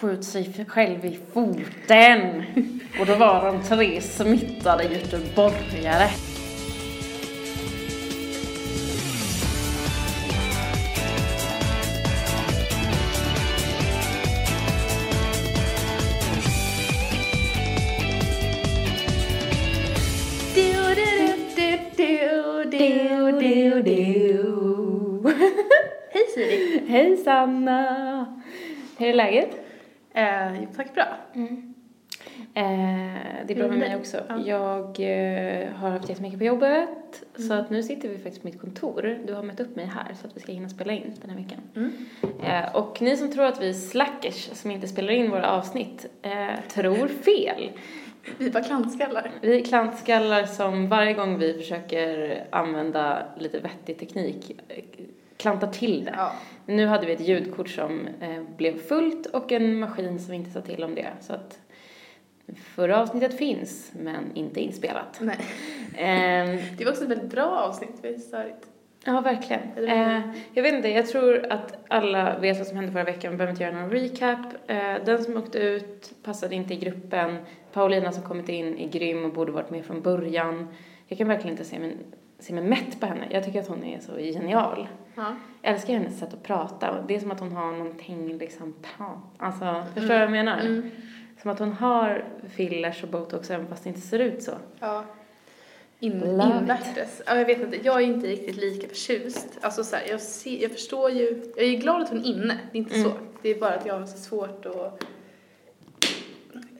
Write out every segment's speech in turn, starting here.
sköt sig själv i foten. Och då var de tre smittade göteborgare. Hej Siri! Hej Sanna! Hur är läget? Tack bra. Eh, det är bra med mig också. Ja. Jag eh, har haft jättemycket på jobbet, så att nu sitter vi faktiskt på mitt kontor. Du har mött upp mig här så att vi ska hinna spela in den här veckan. Mm. Eh, och ni som tror att vi är slackers som inte spelar in våra avsnitt eh, tror fel. Vi var klantskallar. Vi är klantskallar som varje gång vi försöker använda lite vettig teknik eh, klantar till det. Ja. Nu hade vi ett ljudkort som eh, blev fullt och en maskin som inte sa till om det. Så att förra avsnittet finns, men inte inspelat. Nej. Ehm, Det var också ett väldigt bra avsnitt. Det var störigt. ja, verkligen. Eh, jag vet inte, jag tror att alla vet vad som hände förra veckan. Vi behöver inte göra någon recap. Eh, den som åkte ut passade inte i gruppen. Paulina som kommit in är grym och borde varit med från början. Jag kan verkligen inte se mig, se mig mätt på henne. Jag tycker att hon är så genial. Ja. Jag älskar hennes sätt att prata. Det är som att hon har någonting liksom. Alltså, förstår du vad jag menar? Mm. Som att hon har fillers och botox även fast det inte ser ut så. Ja. In, invärtes. Ja, jag vet inte, jag är inte riktigt lika förtjust. Alltså så här, jag, ser, jag förstår ju, jag är glad att hon är inne, det är inte Mm. så. Det är bara att jag har så svårt att...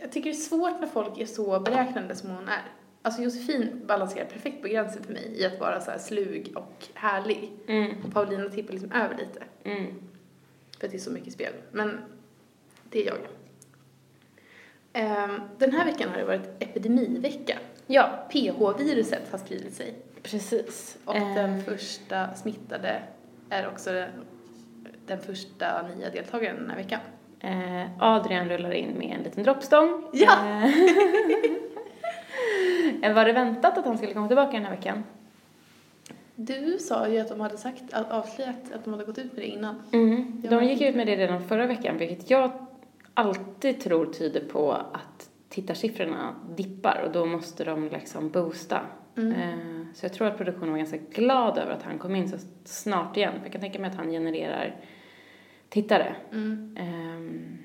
Jag tycker det är svårt när folk är så beräknande som hon är. Alltså Josefin balanserar perfekt på gränsen för mig i att vara så slug och härlig. Mm, Paulina tippar liksom över lite. mm. För att det är så mycket spel. Men det är jag. Ehm, den här veckan har det varit epidemivecka. Ja, PH-viruset har spridit sig. precis. Och Eh, den första smittade är också den, den första nya deltagaren den här veckan. eh, Adrian rullar in med en liten droppstång. Ja! Eh, var det väntat att han skulle komma tillbaka den här veckan? Du sa ju att de hade sagt, att, avslöjat att de hade gått ut med det innan. Mm. De gick ut med det redan förra veckan, vilket jag alltid tror tyder på att tittarsiffrorna dippar och då måste de liksom boosta. Mm. Eh, Så jag tror att produktionen var ganska glad över att han kom in så snart igen. Jag kan tänka mig att han genererar tittare. Mm. Ehm,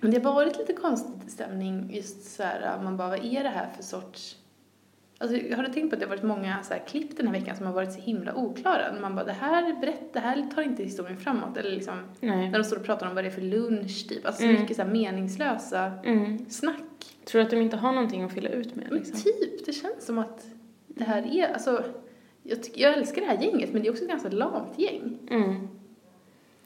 Men det har varit lite konstig stämning just så här, man bara, vad är det här för sorts... Alltså, har du tänkt på att det har varit många så här, klipp den här veckan som har varit så himla oklara? Man bara, det här, berätt, det här tar inte historien framåt. Eller liksom, Nej. när de står och pratar om vad det är för lunch, typ. Alltså så Mm. mycket så här meningslösa Mm. snack. Tror du att de inte har någonting att fylla ut med Men liksom? typ, det känns som att det här är, alltså, jag, tycker, jag älskar det här gänget, men det är också ett ganska lamt gäng. Mm.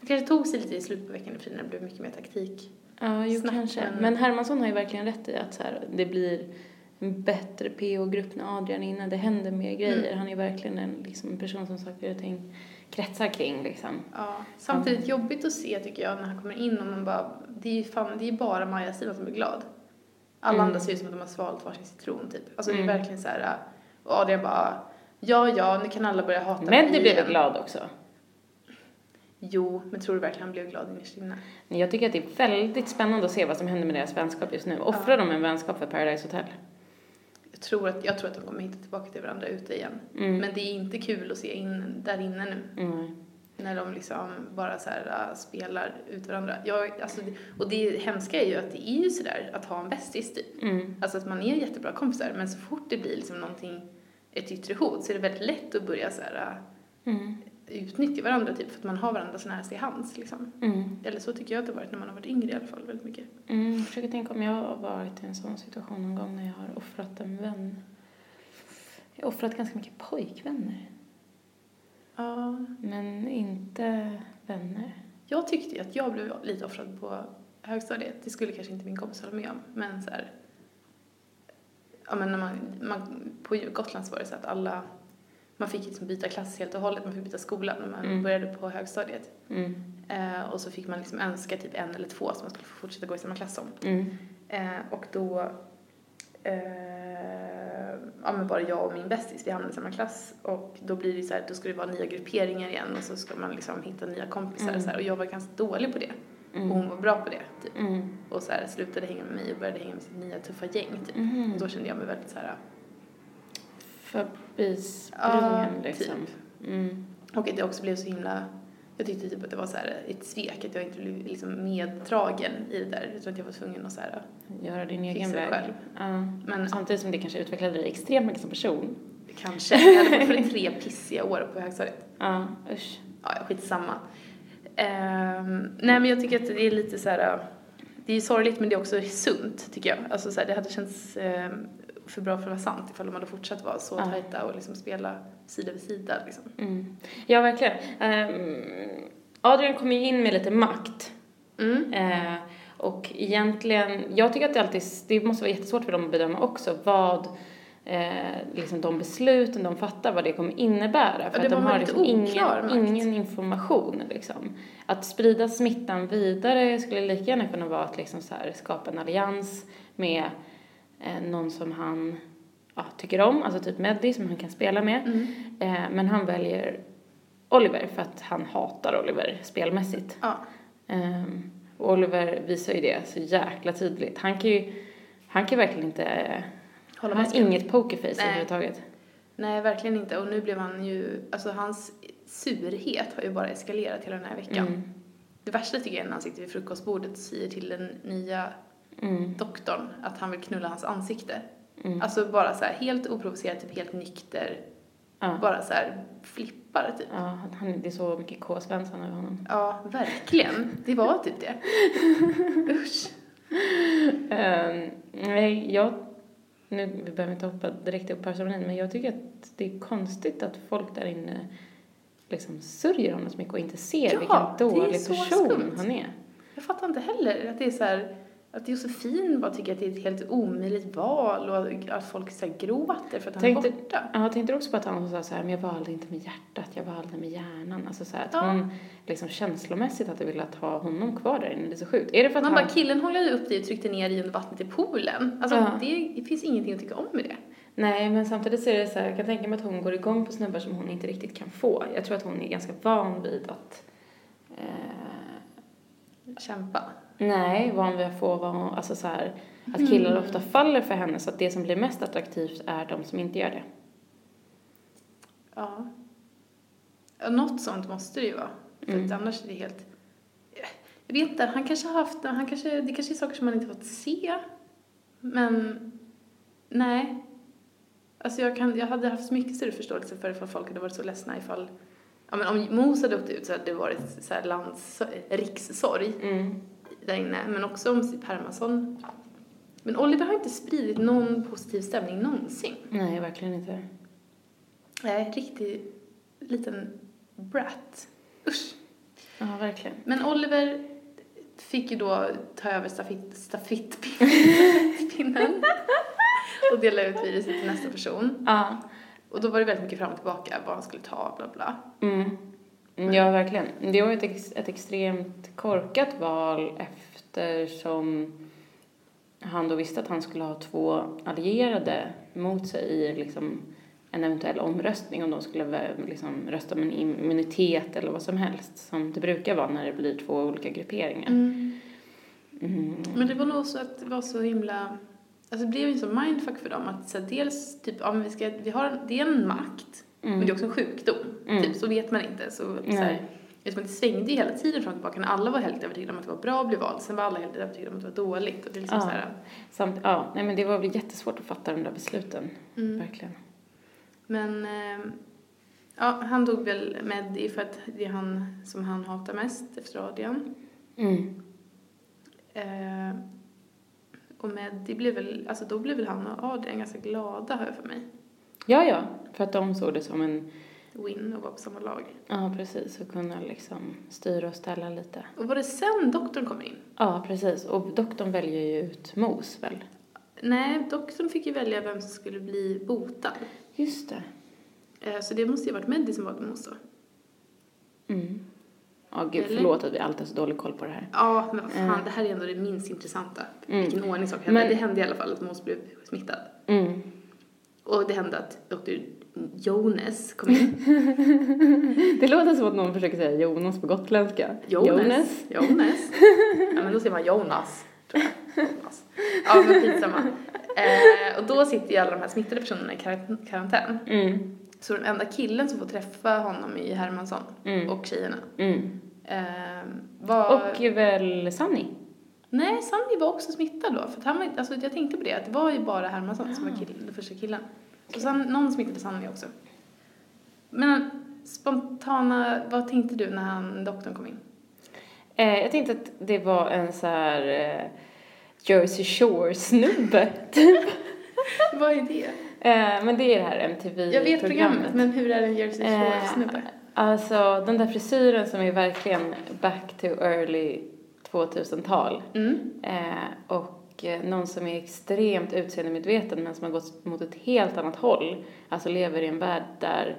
Det kanske tog sig lite i slutet på veckan i när det blev mycket mer taktik. Ja, jo kanske. men- Men Hermansson har ju verkligen rätt i att så här, det blir en bättre PO-grupp när Adrian är inne. Det händer mer grejer. Mm. Han är verkligen en, liksom, en person som saker och ting kretsar kring liksom. Ja, samtidigt jobbigt att se tycker jag när han kommer in och man bara, det är ju fan, det är bara Maja Stina som är glad. Alla Mm. andra ser ut som att de har svalt varsin citron typ. Alltså det Mm. är verkligen så här, och Adrian bara, ja ja, nu kan alla börja hata Men mig det blev igen." jag glad också. Jo, men tror du verkligen han blev glad innerst inne? Nej, Jag tycker att det är väldigt spännande att se vad som händer med deras vänskap just nu. Offrar de en vänskap för Paradise Hotel? Jag tror, att, jag tror att de kommer hitta tillbaka till varandra ute igen. Mm. Men det är inte kul att se in, där inne nu. Mm. När de liksom bara så här äh, spelar ut varandra. Jag, alltså, och det hemska är ju att det är ju sådär att ha en bästis typ. Mm. Alltså att man är jättebra kompisar men så fort det blir liksom någonting, ett yttre hot så är det väldigt lätt att börja så här, Mm. Utnyttja varandra typ för att man har varandra så nära sig i hands liksom. Mm. Eller så tycker jag att det har varit när man har varit yngre i alla fall väldigt mycket. Mm. Jag försöker tänka om jag har varit i en sån situation någon gång när jag har offrat en vän. Jag har offrat ganska mycket pojkvänner. Ja. Men inte vänner. Jag tyckte ju att jag blev lite offrad på högstadiet. Det skulle kanske inte min kompis hålla med om men så här, ja men när man, man, på Gotland så var det så att alla, man fick liksom byta klass helt och hållet, man fick byta skola när man Mm. började på högstadiet. Mm. Eh, och så fick man liksom önska typ en eller två som man skulle få fortsätta gå i samma klass som. Mm. Eh, och då, eh, ja men bara jag och min bästis, vi hamnade i samma klass. Och då blir det så här, då ska det vara nya grupperingar igen och så ska man liksom hitta nya kompisar Mm. så här, och jag var ganska dålig på det. Och hon var bra på det, typ. Mm. Och så här, slutade hänga med mig och började hänga med sitt nya tuffa gäng, typ. Mhm. Och då kände jag mig väldigt så här, Förbisprungen Ja, liksom. typ. Mm. och att jag också blev så himla, jag tyckte typ att det var så här ett svek att jag inte blev liksom meddragen i det där. Tror att jag var tvungen att så här, Göra din egen det väg. själv. Ja. Men- Samtidigt som det kanske utvecklade dig extremt mycket som person. kanske, jag hade fortfarande tre pissiga år på högstadiet. Ja, usch. Ja, skitsamma. Um, nej men jag tycker att det är lite så här. det är sorgligt men det är också sunt tycker jag. Alltså så här, det hade känts ehm, för bra för att vara sant ifall de hade fortsatt vara så Ja. tajta och liksom spela sida vid sida liksom. Mm. Ja, verkligen. Ehm, Adrian kommer ju in med lite makt. Mm. Eh, och egentligen, jag tycker att det alltid, det måste vara jättesvårt för dem att bedöma också vad eh, liksom de besluten de fattar, vad det kommer innebära. För det att de har liksom ingen, makt. ingen information liksom. Att sprida smittan vidare skulle lika gärna kunna vara att liksom så här, skapa en allians med eh, någon som han ja, tycker om, alltså typ Meddi som han kan spela med. Mm. Eh, men han väljer Oliver för att han hatar Oliver spelmässigt. Ja. Ehm, och Oliver visar ju det så jäkla tydligt. Han kan ju, han kan verkligen inte, Hålla han har inget pokerface Nej. överhuvudtaget. Nej, verkligen inte. Och nu blev han ju, alltså hans surhet har ju bara eskalerat hela den här veckan. Mm. Det värsta tycker jag är när han sitter vid frukostbordet och säger till den nya Mm. doktorn att han vill knulla hans ansikte. Mm. Alltså bara så här helt oprovocerat, typ helt nykter. Ja. Bara så här flippar typ. Ja, han, det är så mycket K-Svensson över honom. Ja, verkligen. Det var typ det. Usch. Ehm, nej, jag, nu vi behöver inte hoppa direkt upp på ceremonin, men jag tycker att det är konstigt att folk där inne liksom sörjer honom så mycket och inte ser Ja, vilken dålig person skumt. han är. Jag fattar inte heller att det är så här, att Josefin bara tycker att det är ett helt omöjligt val och att folk så här gråter för att han Tänkte- är borta. Ja, jag tänkte också på att han sa så här, men jag valde inte med hjärtat, jag valde med hjärnan. Alltså så här, att Ja. hon liksom känslomässigt hade velat ha honom kvar där inne. Det är så sjukt. Är det för att Man han... bara, killen håller ju upp dig och tryckte ner i under vattnet i poolen. Alltså Ja. det, det finns ingenting att tycka om med det. Nej, men samtidigt så är det så här, jag kan tänka mig att hon går igång på snubbar som hon inte riktigt kan få. Jag tror att hon är ganska van vid att eh, Kämpa. Nej, van vid att få hon, alltså så här, att killar Mm. ofta faller för henne så att det som blir mest attraktivt är de som inte gör det. Ja. ja. Något sånt måste det ju vara. För Mm. annars är det helt... Jag vet inte, han kanske har haft... Han kanske, det kanske är saker som man inte fått se. Men... Nej. Alltså jag, kan, jag hade haft mycket större förståelse för ifall folk hade varit så ledsna ifall... Ja men om Mos hade åkt ut så hade det varit så här lands, rikssorg Mm. där inne. Men också om Siw Hermansson. Men Oliver har inte spridit någon positiv stämning någonsin. Nej, verkligen inte. Nej, riktig liten brat. Usch. Ja, verkligen. Men Oliver fick ju då ta över stafett, stafettpinnen och dela ut viruset till nästa person. Ja. Och då var det väldigt mycket fram och tillbaka vad han skulle ta, bla bla. Mm. Ja, verkligen. Det var ett, ex, ett extremt korkat val eftersom han då visste att han skulle ha två allierade mot sig i liksom en eventuell omröstning om de skulle liksom rösta om en immunitet eller vad som helst som det brukar vara när det blir två olika grupperingar. Mm. Men det var nog så att det var så himla... Alltså det blev ju så mindfuck för dem att så här, dels typ, ja men vi ska, vi har, det är en makt, Mm. men det är också en sjukdom. Mm. Typ, så vet man inte. Så, så här, eftersom det svängde ju hela tiden fram och tillbaka när alla var helt övertygade om att det var bra att bli vald, sen var alla helt övertygade om att det var dåligt. Och det är liksom Ja. så här, Samt, ja, nej men det var väl jättesvårt att fatta de där besluten. mm. Verkligen. Men eh, ja, han dog väl med det för att det är han som han hatar mest efter Adrian. Mm. Eh, och med det blev väl, alltså då blev väl han och Adrian ganska glada har jag för mig. Ja, ja, för att de såg det som en, Win och vara på samma lag. ja precis, och kunna liksom styra och ställa lite. Och var det sen doktorn kommer in? Ja, precis. Och doktorn väljer ju ut Mos väl? Nej, doktorn fick ju välja vem som skulle bli botad. Just det. Eh, så det måste ju ha varit Meddi som valde Mos då. Mm. Ja, gud, Eller? förlåt att vi alltid har så dålig koll på det här. Ja, men vad fan, Mm. det här är ändå det minst intressanta. Mm. Vilken ordning saker hände. Men- Det hände i alla fall att Mos blev smittad. Mm. Och det hände att doktor Jonas kom in. Det låter som att någon försöker säga Jonas på gotländska. Jonas. Jonas. ja, men då säger man Jonas, tror jag. Jonas. Ja, men skitsamma. Eh, och då sitter ju alla de här smittade personerna i kar- karantän. Mm. Så den enda killen som får träffa honom är Hermansson Mm. och tjejerna. Mm. Eh, var... Och väl Sunny? Nej, Sandy var också smittad då. För han var, alltså, jag tänkte på det, att det var ju bara Hermansson som var kill, den första killen. Så San, någon smittade Sandy också. Men spontana, vad tänkte du när han, doktorn kom in? Eh, jag tänkte att det var en så här eh, Jersey Shore-snubbe, typ. vad är det? Eh, men det är det här MTV-programmet. Jag vet programmet, men hur är en Jersey Eh, Shore-snubbe? Alltså, den där frisyren som är verkligen back to early 2000-tal. Mm. Eh, och eh, någon som är extremt utseendemedveten men som har gått mot ett helt annat håll. Alltså lever i en värld där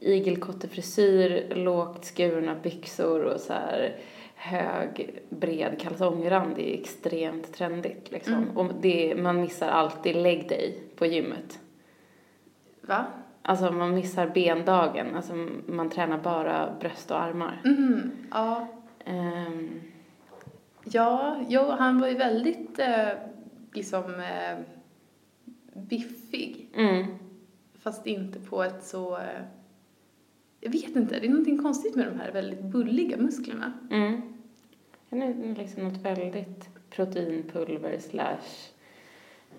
igelkottefrisyr, lågt skurna byxor och så här hög, bred kalsongrand är extremt trendigt liksom. Mm. Och det, man missar alltid lägg dig på gymmet. Va? Alltså man missar bendagen, alltså man tränar bara bröst och armar. Mhm, ja. Ehm, Ja, jo, han var ju väldigt eh, liksom eh, biffig. mm. Fast inte på ett så... Eh, jag vet inte, det är någonting konstigt med de här väldigt bulliga musklerna. Mm. Det är liksom något väldigt proteinpulver slash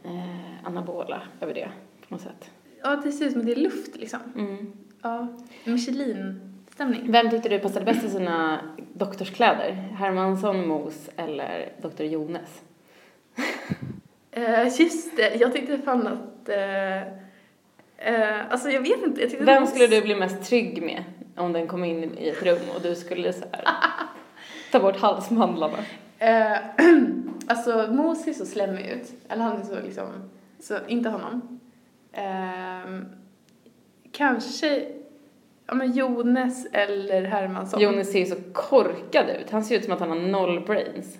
eh, anabola över det på något sätt. Ja, det ser ut som att det är luft liksom. Mm. Ja, Michelin-stämning. Vem tyckte du passade bäst i sina doktorskläder? Hermansson, Mos eller Dr. Jonas? Eh, just det, jag tyckte fan att... Eh, eh, alltså jag vet inte, jag Vem skulle du bli mest trygg med om den kom in i ett rum och du skulle så här, ta bort halsmandlarna? Eh, alltså Mos ser så slemmig ut. Eller han är så liksom, så inte honom. Ehm, kanske, ja men Jonas eller Hermansson. Jonas ser ju så korkad ut. Han ser ut som att han har noll brains.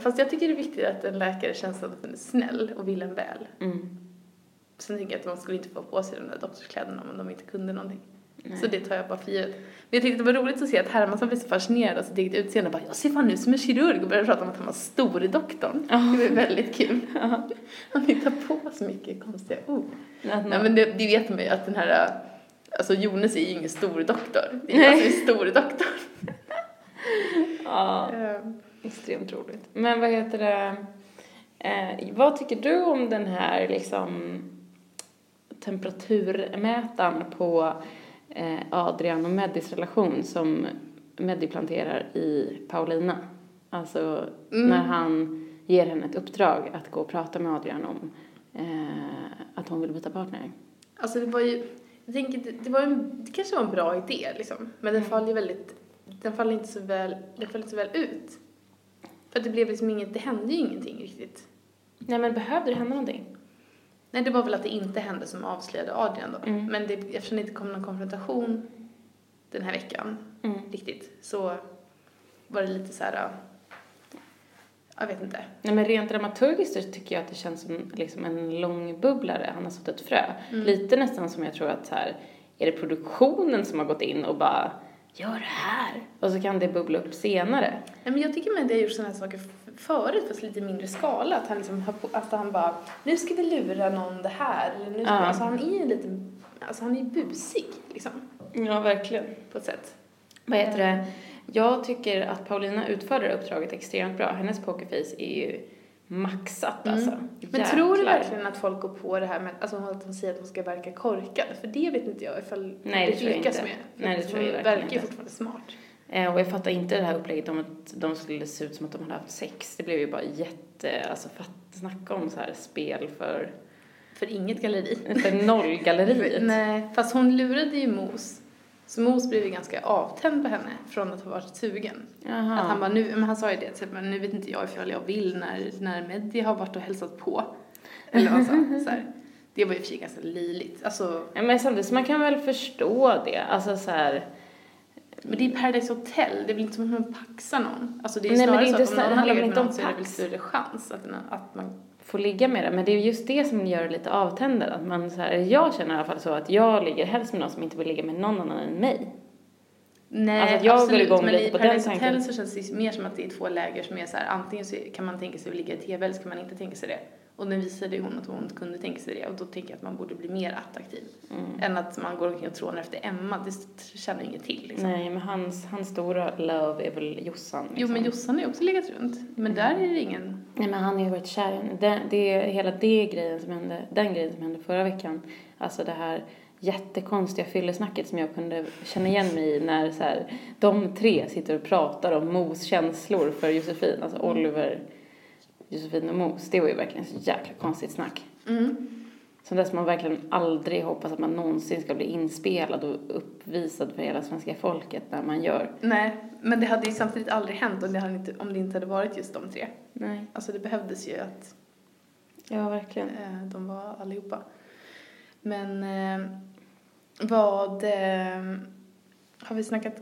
Fast jag tycker det är viktigt att en läkare känns som att den är snäll och vill en väl. Mm. Sen tycker jag att man skulle inte få på sig de där doktorskläderna om de inte kunde någonting. Nej. Så det tar jag bara för givet. Men jag tyckte det var roligt att se att Hermansson blev så fascinerad av sitt eget utseende. Bara, jag ser fan ut som en kirurg och började prata om att han var stor i doktorn. Det var väldigt kul. Han hittar på så mycket konstiga ord. Nej man- men det, det vet man ju att den här, alltså Jonas är ju ingen stor doktor. Det är jag som är stor doktor. Ja. Ehm, Extremt roligt. Men vad heter det? Eh, vad tycker du om den här liksom temperaturmätaren på eh, Adrian och Meddis relation som Meddi planterar i Paulina? Alltså Mm. när han ger henne ett uppdrag att gå och prata med Adrian om eh, att hon vill byta partner. Alltså det var ju, jag tänker det, det var en, det kanske var en bra idé liksom. Men den faller ju väldigt, den faller inte så väl, den faller inte så väl ut. För att det blev liksom inget, det hände ju ingenting riktigt. Nej men behövde det hända någonting? Nej, det var väl att det inte hände som avslöjade Adrian då. Mm. Men det, eftersom det inte kom någon konfrontation den här veckan Mm. riktigt så var det lite så här, ja, jag vet inte. Nej men rent dramaturgiskt så tycker jag att det känns som liksom en lång bubblare. Han har sått ett frö. Mm. Lite nästan som jag tror att så här, är det produktionen som har gått in och bara gör det här. Och så kan det bubbla upp senare. Nej, men jag tycker med det har gjort sådana här saker förut fast lite mindre skala. Att han liksom att han bara, nu ska vi lura någon det här. Eller nu ska Ja. alltså han är ju lite, alltså han är ju busig liksom Ja, verkligen. på ett sätt. Vad heter det? Jag tycker att Paulina utför det uppdraget extremt bra. Hennes pokerface är ju maxat Mm. alltså. Men tror du Jäklar. verkligen att folk går på det här med alltså att de säger att de ska verka korkad? För det vet inte jag ifall Nej, det jag lyckas inte. med. Nej, det tror jag hon verkligen verkar ju fortfarande smart. Eh, och jag fattar inte det här upplägget om att de skulle se ut som att de hade haft sex. Det blev ju bara jätte, alltså fatt, snacka om så här spel för, För inget galleri. för nollgalleriet. Nej, fast hon lurade ju Mos. Så Mos blev ju ganska avtänd på henne från att ha varit sugen. Jaha. Att han bara, nu, men han sa ju det, typ, men nu vet inte jag ifall jag vill när, när Meddi har varit och hälsat på. Eller vad han sa. Så här. Det var ju i och för sig ganska löjligt. Alltså, Ja, men samtidigt, man kan väl förstå det. Alltså så här, Men det är Paradise Hotel, det är väl inte som att man paxar någon? Alltså det är Nej, men snarare det är så inte att om någon har legat med någon så är det väl större chans att, den, att man... Få ligga med det. Men det är just det som gör det lite avtändande. Att man så här, jag känner i alla fall så att jag ligger helst med någon som inte vill ligga med någon annan än mig. Nej, Alltså jag absolut, men i den Paradise. Hotel så känns det mer som att det är två läger som är så här, antingen så kan man tänka sig att ligga i tv eller så kan man inte tänka sig det. Och nu visade ju hon att hon kunde tänka sig det och då tänker jag att man borde bli mer attraktiv. Mm. Än att man går omkring och trånar efter Emma, det känner jag inget till liksom. Nej, men hans, hans stora love är väl Jossan. Liksom. Jo men Jossan har ju också legat runt, men där är det ingen... Nej, men han har ju varit kär i henne. det, det är hela det grejen som hände, den grejen som hände förra veckan. Alltså det här jättekonstiga fyllesnacket som jag kunde känna igen mig i när så här, de tre sitter och pratar om Mos känslor för Josefin, alltså Oliver, Josefin och Mos. Det var ju verkligen så jäkla konstigt snack. Mm. Som dess man verkligen aldrig hoppas att man någonsin ska bli inspelad och uppvisad för hela svenska folket när man gör. Nej, men det hade ju samtidigt aldrig hänt om det, hade inte, om det inte hade varit just de tre. Nej, Alltså det behövdes ju att ja verkligen. eh, de var allihopa. Men eh, vad... Eh, har vi snackat...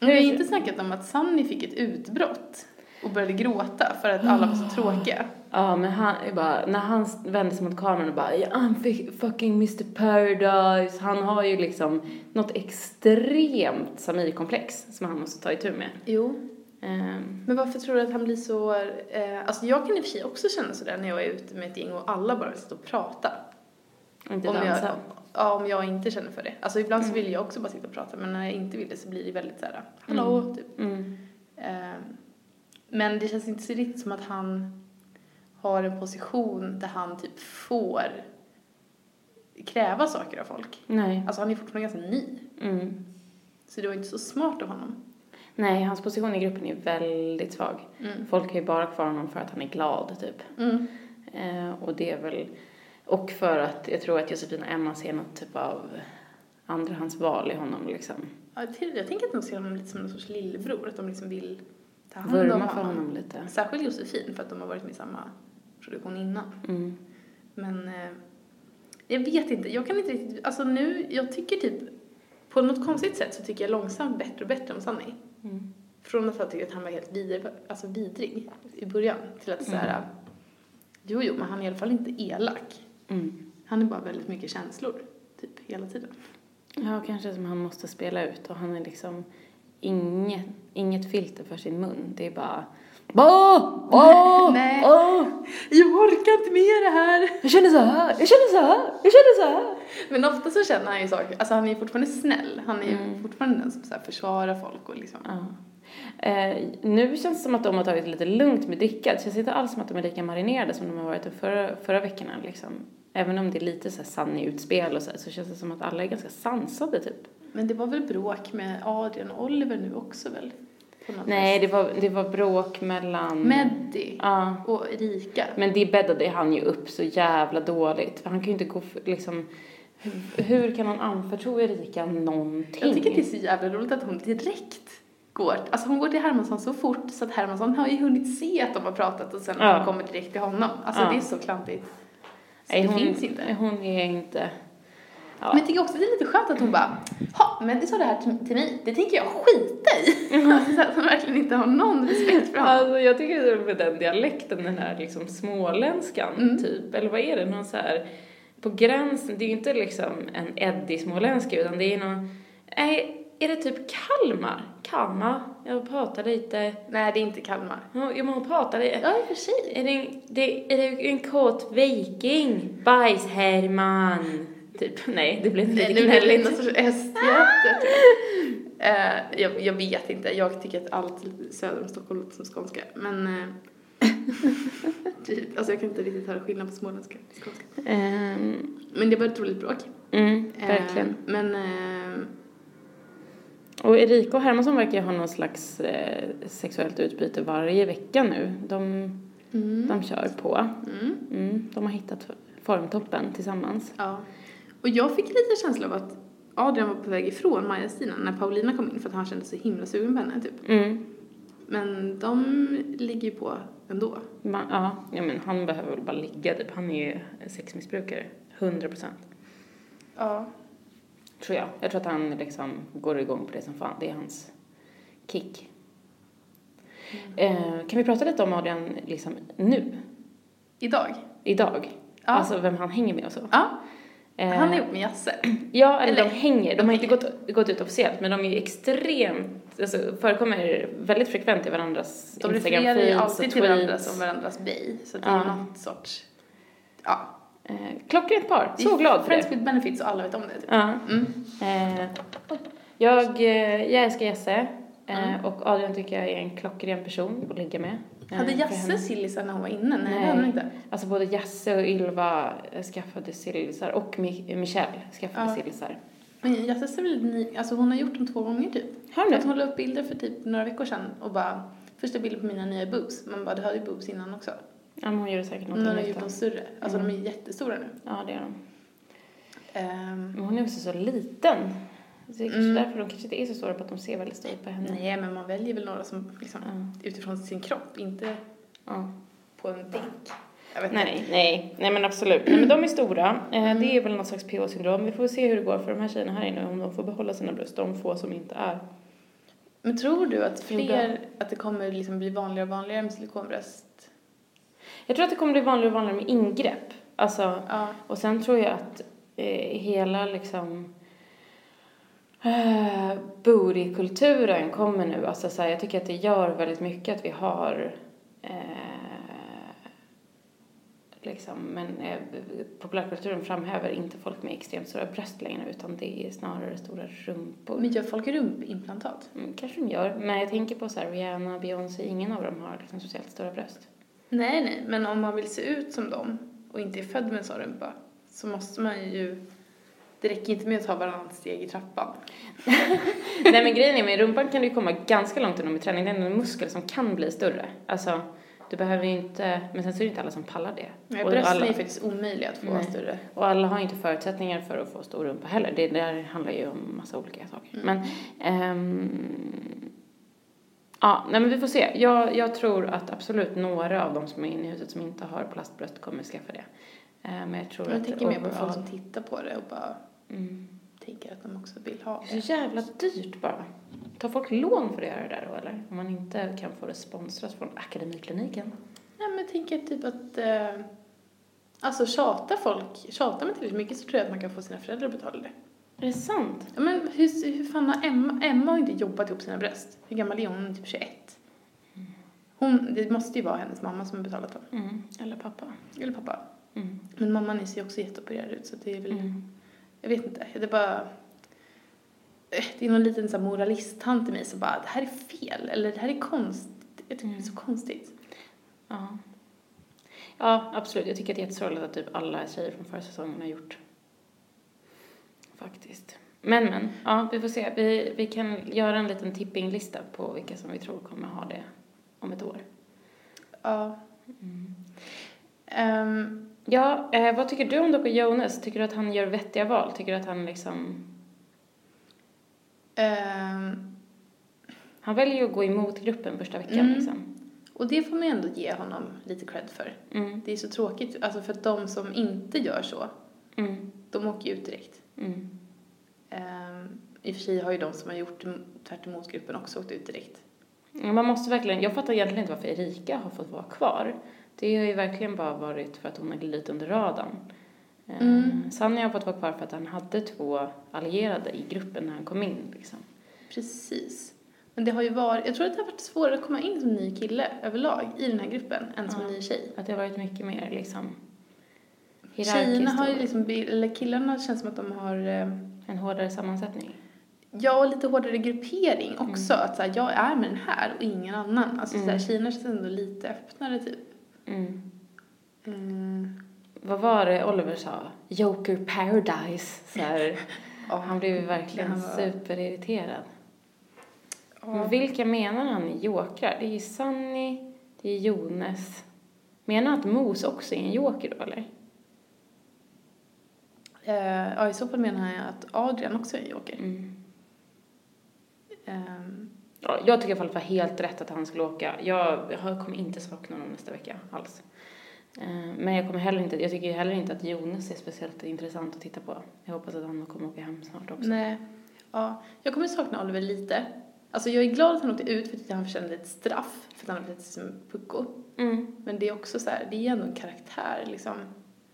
Vi har inte snackat om att Sunny fick ett utbrott och började gråta för att alla var så tråkiga. Ja, men han är bara, när han vände sig mot kameran och bara "Yeah, I'm fucking Mr Paradise. Han har ju liksom något extremt Samir-komplex som han måste ta itu med. Jo. Ehm, Men varför tror du att han blir så... Eh, alltså jag kan i och för sig också känna sådär när jag är ute med ett gäng och alla bara sitter och pratar. inte Om jag, dansa. ja, om jag inte känner för det. Alltså ibland så vill jag också bara sitta och prata men när jag inte vill det så blir det väldigt såhär, hallå, typ. Mm. Eh, men det känns inte så riktigt som att han har en position där han typ får kräva saker av folk. Nej. Alltså han är fortfarande ganska ny. Mm. Så det var inte så smart av honom. Nej, hans position i gruppen är väldigt svag. Mm. Folk har ju bara kvar honom för att han är glad, typ. Mm. Eh, och det är väl... Och för att jag tror att Josefin och Emma ser något typ av andrahandsval i honom, liksom. Ja, jag tänker att de ser honom lite som en sorts lillebror, att de liksom vill ta hand om honom. för honom lite. Särskilt Josefin för att de har varit med i samma produktion innan. Mm. Men eh, jag vet inte, jag kan inte riktigt, alltså nu, jag tycker typ, på något konstigt sätt så tycker jag långsamt bättre och bättre om Sunny. Mm. Från att jag tyckte att han var helt vidrig, alltså vidrig i början till att säga jo jo men han är i alla fall inte elak. Mm. Han är bara väldigt mycket känslor, typ hela tiden. Ja, kanske som han måste spela ut och han är liksom inget, inget filter för sin mun. Det är bara Åh! Åh! Åh! Jag orkar inte med det här! Jag känner så här, jag känner så här, jag känner så här. Men ofta så känner han ju saker, alltså han är ju fortfarande snäll. Han är ju Mm. fortfarande den som så här försvarar folk och liksom. Ja. Eh, nu känns det som att de har tagit det lite lugnt med dricka. Det känns inte alls som att de är lika marinerade som de har varit de förra, förra veckorna. Liksom. Även om det är lite så här Sunny-utspel och så, här, så känns det som att alla är ganska sansade typ. Men det var väl bråk med Adrian och Oliver nu också väl? Nej, det var, det var bråk mellan... Meddi Ja. och Erika. Men det bäddade han ju upp så jävla dåligt. För han kan ju inte gå för, liksom... Hur, hur kan han anförtro Erika någonting? Jag tycker det är så jävla roligt att hon direkt går, alltså hon går till Hermansson så fort så att Hermansson har ju hunnit se att de har pratat och sen Ja. hon kommer direkt till honom. Alltså Ja. det är så klantigt. Så Nej, det hon, finns inte. Hon är inte... Ja. Men jag tycker också att det är lite skönt att hon bara, ha, men det sa det här till, till mig, det tänker jag skita i. Alltså, så att hon verkligen inte har någon respekt för honom. Alltså jag tycker det är med den dialekten, den här liksom småländskan Mm. typ, eller vad är det, någon så här på gränsen, det är ju inte liksom en Eddie-småländska utan det är någon, nej, är det typ Kalmar? Kalmar? Jag pratar lite, Nej, det är inte Kalmar. ja men hon pratar lite, Ja, i och för sig. är det, en- det, är det en kåt viking? Bajs-Herman? Typ, nej det blev lite nu blir det gnälligt. östgöte, tror jag. Eh, jag. Jag vet inte, jag tycker att allt söder om Stockholm låter som skånska. Men, eh, typ, alltså jag kan inte riktigt höra skillnad på småländska och skånska. Ehm, Men det var ett roligt bråk. mm, Eh, verkligen. Men, eh, Och Erika och Hermansson verkar ju ha någon slags eh, sexuellt utbyte varje vecka nu. De, mm, de kör på. mm, Mm, de har hittat formtoppen tillsammans. ja. Och jag fick lite känsla av att Adrian var på väg ifrån Maja-Stina när Paulina kom in för att han kände sig himla sugen på henne, typ. Mm. Men de ligger ju på ändå. Man, ja, ja, men han behöver väl bara ligga typ. Han är ju sexmissbrukare. 100 procent. Ja. tror jag. Jag tror att han liksom går igång på det som fan. Det är hans kick. Eh, kan vi prata lite om Adrian liksom nu? Idag? Idag? Ja. Alltså vem han hänger med och så. Ja, han är ihop med Jasse. Ja, eller, Eller- de hänger. De har inte gått, gått ut officiellt, men de är ju extremt, alltså förekommer väldigt frekvent i varandras De refererar ju Instagram-feeds och alltid till varandra tweets. som varandras bay. Så det är Ja. något sorts... Ja. Eh, klockrent par, så glad för Friends det. with benefits och alla vet om det. Typ. Ja. Mm. Eh, jag, eh, jag älskar Jesse eh, Mm. och Adrian tycker jag är en klockren person att ligga med. Eh, Hade för Jasse sillisar när hon var inne? Nej, Nej. det hade hon inte. Alltså både Jasse och Ylva eh, skaffade sillisar och Mi- Michelle skaffade Ja. sillisar. Men Jasse är väl ny, alltså hon har gjort dem två gånger typ. Har att det? hon la upp bilder för typ några veckor sedan och bara första bilden på mina nya boobs. Man bara, du hade ju boobs innan också. Ja, men hon gjorde säkert något Hon har gjort dem större. Alltså Mm. de är jättestora nu. Ja, det är de. Ehm, Men hon är också så liten. Så det är kanske Mm. därför de kanske inte är så stora på att de ser väldigt stora ut på henne. nej, men man väljer väl några som liksom Ja. utifrån sin kropp, inte Ja. på en bänk. Nej, nej, nej men absolut. Nej, men de är stora. Eh, Mm. Det är väl något slags PH-syndrom. Vi får se hur det går för de här tjejerna här inne, om de får behålla sina bröst, de få som inte är. Men tror du att fler, att det kommer liksom bli vanligare och vanligare med silikonbröst? Jag tror att det kommer bli vanligare och vanligare med ingrepp. Alltså, Ja. och sen tror jag att eh, hela liksom eh, booty-kulturen kommer nu. Alltså så här, jag tycker att det gör väldigt mycket att vi har eh, liksom, men eh, populärkulturen framhäver inte folk med extremt stora bröst längre utan det är snarare stora rumpor. Men gör folk rumpimplantat? Mm, kanske de gör, men jag tänker på så här, Rihanna, Beyoncé, ingen av dem har liksom speciellt stora bröst. Nej, nej, men om man vill se ut som dem och inte är född med en sån rumpa så måste man ju... Det räcker inte med att ta varannat steg i trappan. Nej men grejen är med rumpan kan du komma ganska långt inom i träning. Det är en muskel som kan bli större. Alltså, du behöver ju inte, men sen så är det inte alla som pallar det. Nej, brösten alla- är faktiskt omöjliga att få Nej. större. Och alla har inte förutsättningar för att få stor rumpa heller. Det där handlar ju om massa olika saker. Mm. Men, ehm, ja, nej men vi får se. Jag, jag tror att absolut några av de som är inne i huset som inte har plastbröst kommer skaffa det. Eh, men jag tror Jag att tänker mer på folk som tittar på det och bara Mm. tänker att de också vill ha Det är det. så jävla dyrt bara. Tar folk lån för att göra det där då eller? Om man inte kan få det sponsrat från Akademikliniken. Nej, men jag tänker typ att... Eh, alltså tjatar folk, tjatar man tillräckligt mycket så tror jag att man kan få sina föräldrar att betala det. Är det sant? Ja, men hur, hur fan har Emma, Emma har inte jobbat ihop sina bröst. Hur gammal är hon? Är typ 21. Hon, det måste ju vara hennes mamma som har betalat dem. Mm. Eller pappa. Eller pappa. Mm. Men mamman ser ju också jätteopererad ut så det är väl, Mm. jag vet inte, det är bara, eh, det är någon liten så moralisttant i mig som bara, det här är fel, eller det här är konst, jag tycker det är så konstigt. Ja. Ja, absolut. Jag tycker att det är jättesorgligt att typ alla tjejer från förra säsongen har gjort. Faktiskt. Men, men. Ja, vi får se. Vi, vi kan göra en liten tippinglista på vilka som vi tror kommer ha det om ett år. Ja. Ehm, Ja, eh, vad tycker du om Dr. Jonas? Tycker du att han gör vettiga val? Tycker du att han liksom... ehm, Han väljer ju att gå emot gruppen första veckan Mm. liksom. och det får man ändå ge honom lite cred för. Mm. Det är så tråkigt, alltså för att de som inte gör så, Mm. de åker ju ut direkt. Ehm, I och för sig har ju de som har gjort tvärt emot gruppen också åkt ut direkt. Man måste verkligen, jag fattar egentligen inte varför Erika har fått vara kvar. Det har ju verkligen bara varit för att hon är lite under radarn. Eh, Mm. Sanni har fått vara kvar för att han hade två allierade i gruppen när han kom in liksom. Precis. Men det har ju varit, jag tror att det har varit svårare att komma in som ny kille överlag i den här gruppen än som Ja. ny tjej. Att det har varit mycket mer liksom Tjejerna har ju liksom, eller killarna känns som att de har, eh, en hårdare sammansättning. ja, och lite hårdare gruppering också. Att så här, jag är med den här och ingen annan. Alltså så här, Mm. tjejerna känns ändå lite öppnare typ. Mm. Mm. Vad var det Oliver sa? Joker paradise. Så Ja, han blev verkligen han var- superirriterad. Men ja. vilka menar han är jokrar? Det är ju Sunny, det är Jonas. Menar han att Mos också är en joker då eller? Eh, ja, i så fall menar jag att Adrian också är en joker. Mm. Ehm, Ja, jag tycker i alla fall att det var helt rätt att han skulle åka. Jag, jag kommer inte sakna honom nästa vecka alls. Eh, Men jag kommer heller inte, jag tycker heller inte att Jonas är speciellt intressant att titta på. Jag hoppas att han kommer åka hem snart också. Nej. Ja, jag kommer sakna Oliver lite. Alltså jag är glad att han åkte ut för att han förtjänade ett straff för att han har blivit som pucko. Mm. Men det är också så här, det är ändå en karaktär liksom.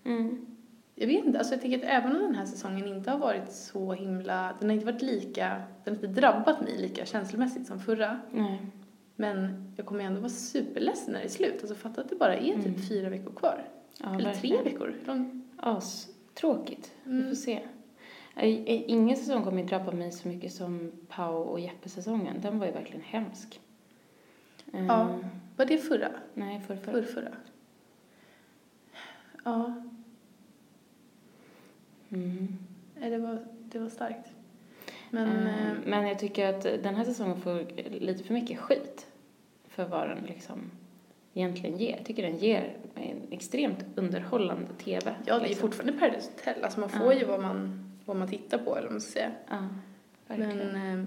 Mm. Jag vet inte, alltså jag tänker att även om den här säsongen inte har varit så himla, den har inte varit lika, den har inte drabbat mig lika känslomässigt som förra. Nej. Men jag kommer ändå vara superledsen när det är slut. Alltså fatta att det bara är typ Mm. fyra veckor kvar. Ja, Eller tre verkligen. veckor. De, As, tråkigt. Vi Mm. får se. I- i- Ingen säsong kommer ju drabba mig så mycket som Pau och Jeppe-säsongen. Den var ju verkligen hemsk. Ja. var det förra? Nej, för, för. Förr, förra? Ja, Mm. nej, det var, det var starkt. Men, Eh, eh, Men jag tycker att den här säsongen får lite för mycket skit för vad den liksom egentligen ger. Jag tycker den ger en extremt underhållande TV. ja, det är liksom. fortfarande Paradise Hotel. Alltså man får Ja. ju vad man, vad man tittar på, eller vad man ska säga. Ja, verkligen. Men eh,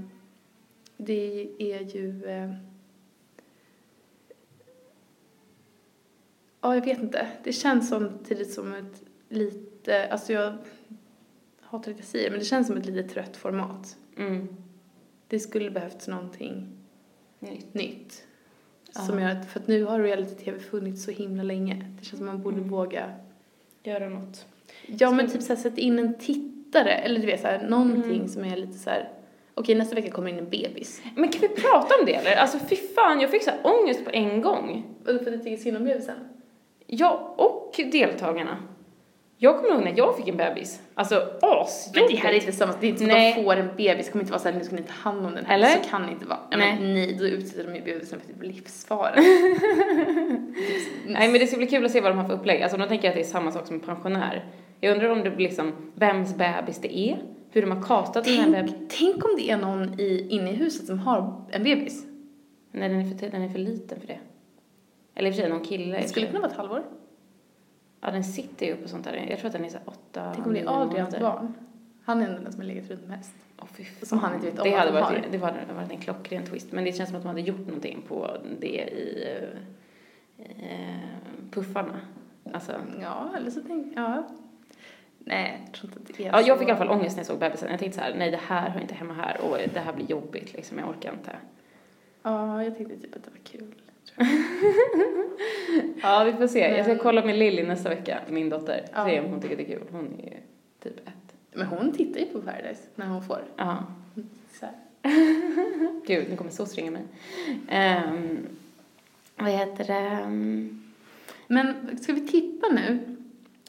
det är ju... Eh, ja, jag vet inte. Det känns samtidigt som ett lite... Alltså jag hatar att jag säger men det känns som ett lite trött format. Mm. Det skulle behövts någonting Nytt. nytt. Ja. Som gör att, för att nu har reality-tv funnits så himla länge. Det känns som man borde Mm. våga. Göra något. Ja, men typ såhär sätta in en tittare. Eller du vet såhär, någonting Mm. som är lite så här. Okej, nästa vecka kommer in en bebis. Men kan vi prata om det eller? Alltså fy fan, jag fick så här ångest på en gång. Vadå för att du tycker synd om bebisen? Jag och deltagarna. Jag kommer ihåg när jag fick en bebis. Alltså asjobbigt. Men det här är inte samma, det är inte Nej. att de får en bebis, det kommer inte vara såhär, nu ska ni ta hand om den här. Eller? Så kan det inte vara. Ja, Nej. Men nej, då utsätter de ju bebisen för typ livsfara. Nej men det ska bli kul att se vad de har för upplägg. Alltså de tänker jag att det är samma sak som en pensionär. Jag undrar om det blir liksom vems bebis det är, hur de har castat den här bebisen. tänk, om det är någon i, inne i huset som har en bebis. Nej den är, för, den är för liten för det. Eller i och för sig någon kille. Det skulle kunna vara ett halvår. Ja den sitter ju och sånt där. Jag tror att den är så åtta, Tänk om det är Adrians barn. Han är den som har legat runt mest. Fan. Som han inte vet om det hade de varit, har. Det hade varit en klockren twist. Men det känns som att de hade gjort någonting på det i eh, puffarna. Alltså, Ja, eller så tänk, ja. Nej, jag tror inte att det är ja, jag så. fick i alla fall ångest när jag såg bebisen. Jag tänkte så här, nej det här hör inte hemma här och det här blir jobbigt liksom, jag orkar inte. Ja, jag tänkte typ att det var kul. Ja, vi får se. Jag ska kolla med Lilly nästa vecka, min dotter. Ja. Se om hon tycker det är kul. Hon är ju typ ett. Men hon tittar ju på Paradise när hon får. Ja. Så. Gud, nu kommer SOS ringa mig. Um, vad heter det? Men ska vi tippa nu,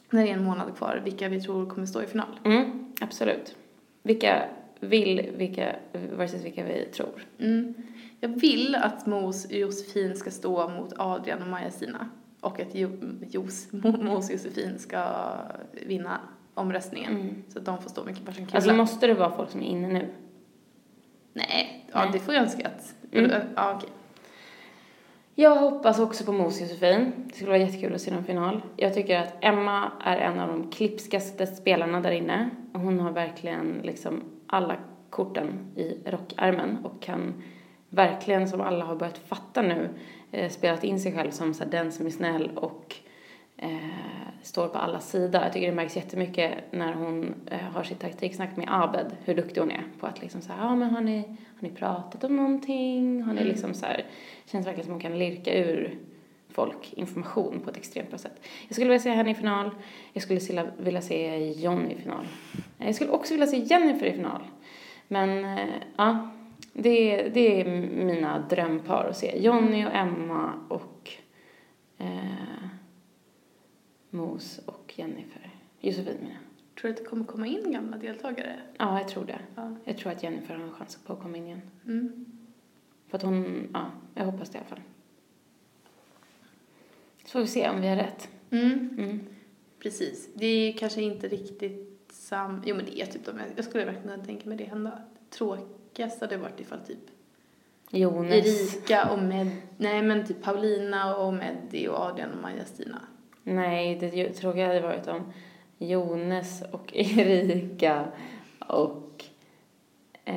när det är en månad kvar, vilka vi tror kommer stå i final? Mm, absolut. Vilka vill, vilka versus vilka vi tror. Mm. Jag vill att Mos och Josefin ska stå mot Adrian och Maja-Stina. Och att jo, Jos, Mos och Josefin ska vinna omröstningen. Mm. Så att de får stå mycket varsin kula. Alltså måste det vara folk som är inne nu? Nej, ja, Nej. det får jag önska att... Mm. Ja, okej. Jag hoppas också på Mos Josefin. Det skulle vara jättekul att se dem i final. Jag tycker att Emma är en av de klipskaste spelarna där inne. Och Hon har verkligen liksom alla korten i rockärmen och kan verkligen, som alla har börjat fatta nu, eh, spelat in sig själv som så här, den som är snäll och eh, står på alla sidor. Jag tycker det märks jättemycket när hon eh, har sitt taktiksnack med Abed, hur duktig hon är på att liksom så här, ja men har ni, har ni pratat om någonting? Har ni Mm. liksom så här, känns verkligen som hon kan lirka ur folk information på ett extremt bra sätt. Jag skulle vilja se henne i final. Jag skulle vilja- vilja se John i final. Jag skulle också vilja se Jennifer i final. Men eh, ja, det, det är mina drömpar att se. Jonny och Emma och eh, Mos och Jennifer. Josefin menar. Tror du att det kommer komma in gamla deltagare? Ja, jag tror det. Ja. Jag tror att Jennifer har en chans på att komma in igen. Mm. För att hon, ja, jag hoppas det i alla fall. Så får vi se om vi har rätt. Mm. Mm. Precis. Det är kanske inte riktigt sam... Jo, men det är typ de... Jag skulle verkligen kunna tänka mig det hända. Tråkigast hade varit ifall typ Jonas. Erika och Med... Nej, men typ Paulina och Meddi och Adrian och Maja-Stina. Nej, det tråkiga hade varit om Jonas och Erika och... Eh,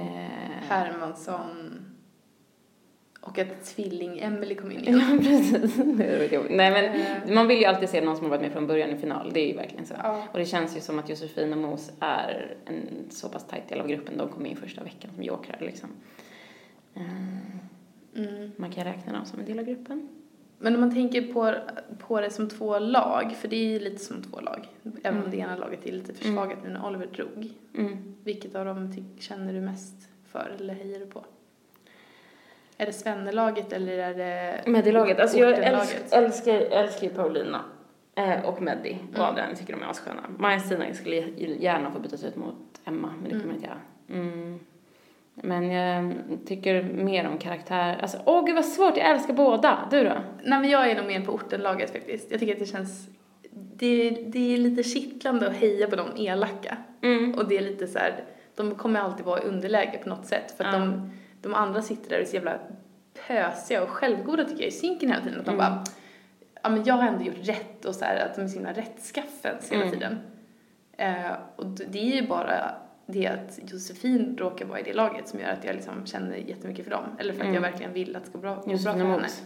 Hermansson Och att tvilling-Emily kom in. Ja, precis. Nej, men Eh. man vill ju alltid se någon som har varit med från början i final. Det är ju verkligen så. Ja. Och det känns ju som att Josefin och Mos är en så pass tajt del av gruppen. De kom in första veckan som jokrar liksom. Eh, Mm. Man kan räkna dem som en del av gruppen. Men om man tänker på, på det som två lag, för det är ju lite som två lag, även om Mm. det ena laget är lite försvagat nu när Oliver drog. Mm. Vilket av dem känner du mest för eller hejar du på? Är det Svennelaget eller är det Medilaget. Alltså jag Ortenlaget? älskar, älskar, ju Paulina eh, och Meddi och Mm. Adrian tycker de är assköna. Maja-Stina skulle gärna få bytas ut mot Emma, men det kommer Mm. jag inte göra. Mm. Men jag tycker mer om karaktär. Alltså, åh gud vad svårt, jag älskar båda. Du då? Nej men jag är nog mer på Ortenlaget faktiskt. Jag tycker att det känns, det, det är lite kittlande att heja på de elaka. Mm. Och det är lite så här, de kommer alltid vara i underläge på något sätt. För att Ja. de, de andra sitter där och är så jävla pösiga och självgoda tycker jag i synken hela tiden. Att de Mm. bara, ja men jag har ändå gjort rätt och så här att de är så himla rättskaffens hela Mm. tiden. Eh, och det är ju bara det att Josefin råkar vara i det laget som gör att jag liksom känner jättemycket för dem. Eller för att Mm. jag verkligen vill att det ska gå bra, gå bra för henne. Mos.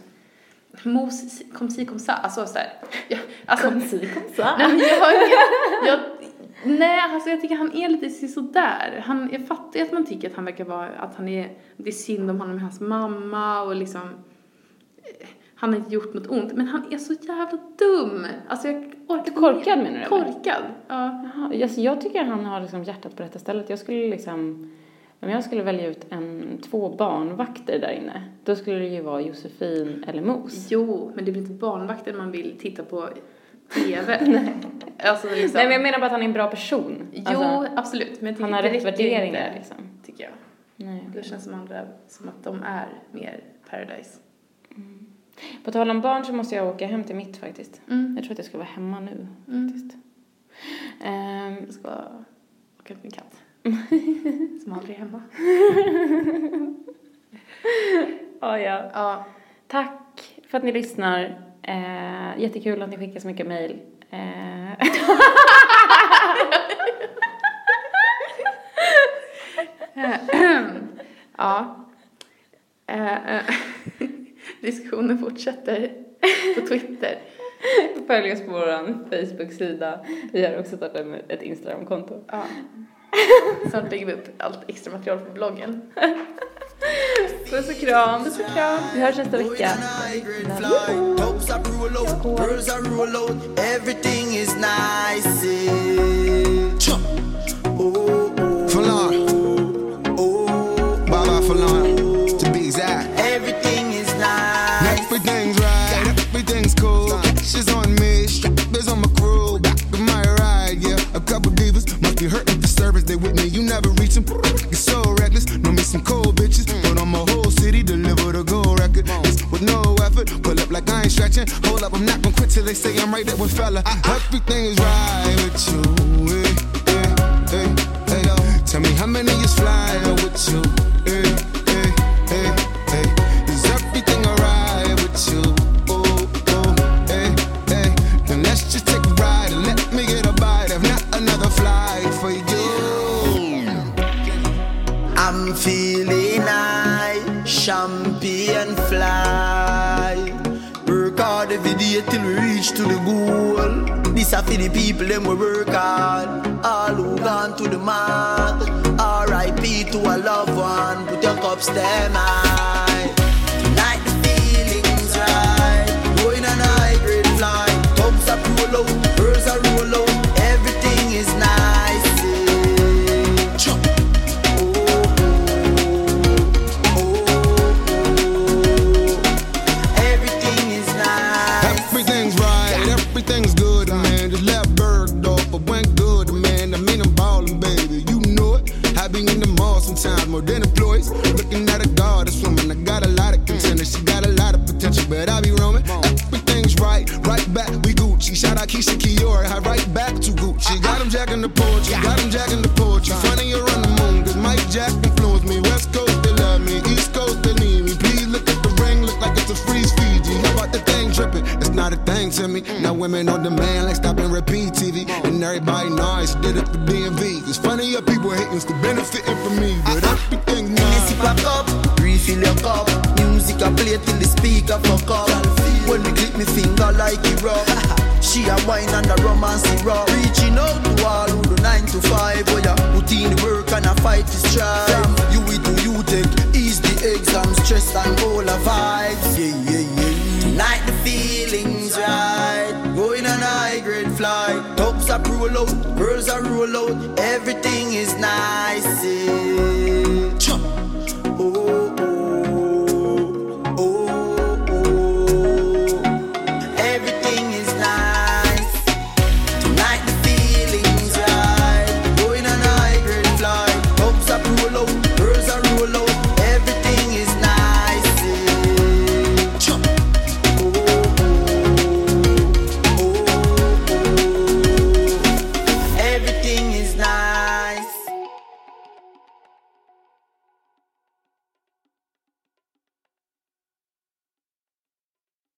Mos, kom si kom sa, alltså så här, jag, alltså, Kom si, kom sa. Nej men jag jag, nej alltså jag tycker han är lite sådär. Han, jag fattar ju att man tycker att han verkar vara, att han är, det är synd om honom med hans mamma och liksom, eh, han har inte gjort något ont, men han är så jävla dum. Alltså jag orkar Korkad menar du? Korkad, ja. Jaha, alltså jag tycker han har liksom hjärtat på rätta stället. Jag skulle liksom, om jag skulle välja ut en, två barnvakter där inne, då skulle det ju vara Josefin eller Mos. Jo, men det blir inte barnvakten man vill titta på TV. nej. Alltså liksom, Nej men jag menar bara att han är en bra person. Jo, Alltså, absolut, men han har rätt värderingar inte, liksom. tycker jag. Nej. Det känns som andra, som att de är mer paradise. På tal om barn så måste jag åka hem till mitt faktiskt. Mm. Jag tror att jag ska vara hemma nu Mm. faktiskt. Ehm, Jag ska åka ut min katt. Som aldrig är hemma. ja, ja. Ja, Tack för att ni lyssnar. Eh, jättekul att ni skickar så mycket mejl. Eh, ja. Eh, eh, diskussionen fortsätter på Twitter. Följ oss på vår Facebook-sida. Vi har också startat ett Instagram-konto. Ja. Snart lägger vi upp allt extra material på bloggen. Puss och kram. Puss och kram. Vi hörs nästa vecka. Everything's right, everything's cool. She's on me, strappers on my crew. Back of my ride, yeah. A couple divas must be hurting for service. They with me, you never reach them. It's so stretching. Hold up, I'm not gonna quit till they say I'm right there with fella. Everything is right with you. eh, eh, eh. Tell me how many is flying with you? To the goal. This are for the people them we work hard. All who gone to the mark. R.I.P. to a loved one. Put your cups them high. Women on demand, like stop and repeat TV. And everybody knows did it for DMV. It's funny how people hating, still benefiting from me. But everything This nice. back up, refill your cup. Music I play till the speaker fuck up. When me click me finger like it rub. She a wine and a romance rub. Reaching out to all who do nine to five. Oh yeah, put in the work and a fight to strive. You it do you take, ease the exam stress and all the vibes. Yeah yeah yeah. Tonight the feelings right. Going on a high grade flight. Tops are roll out, girls are roll out. Everything is nice. Yeah.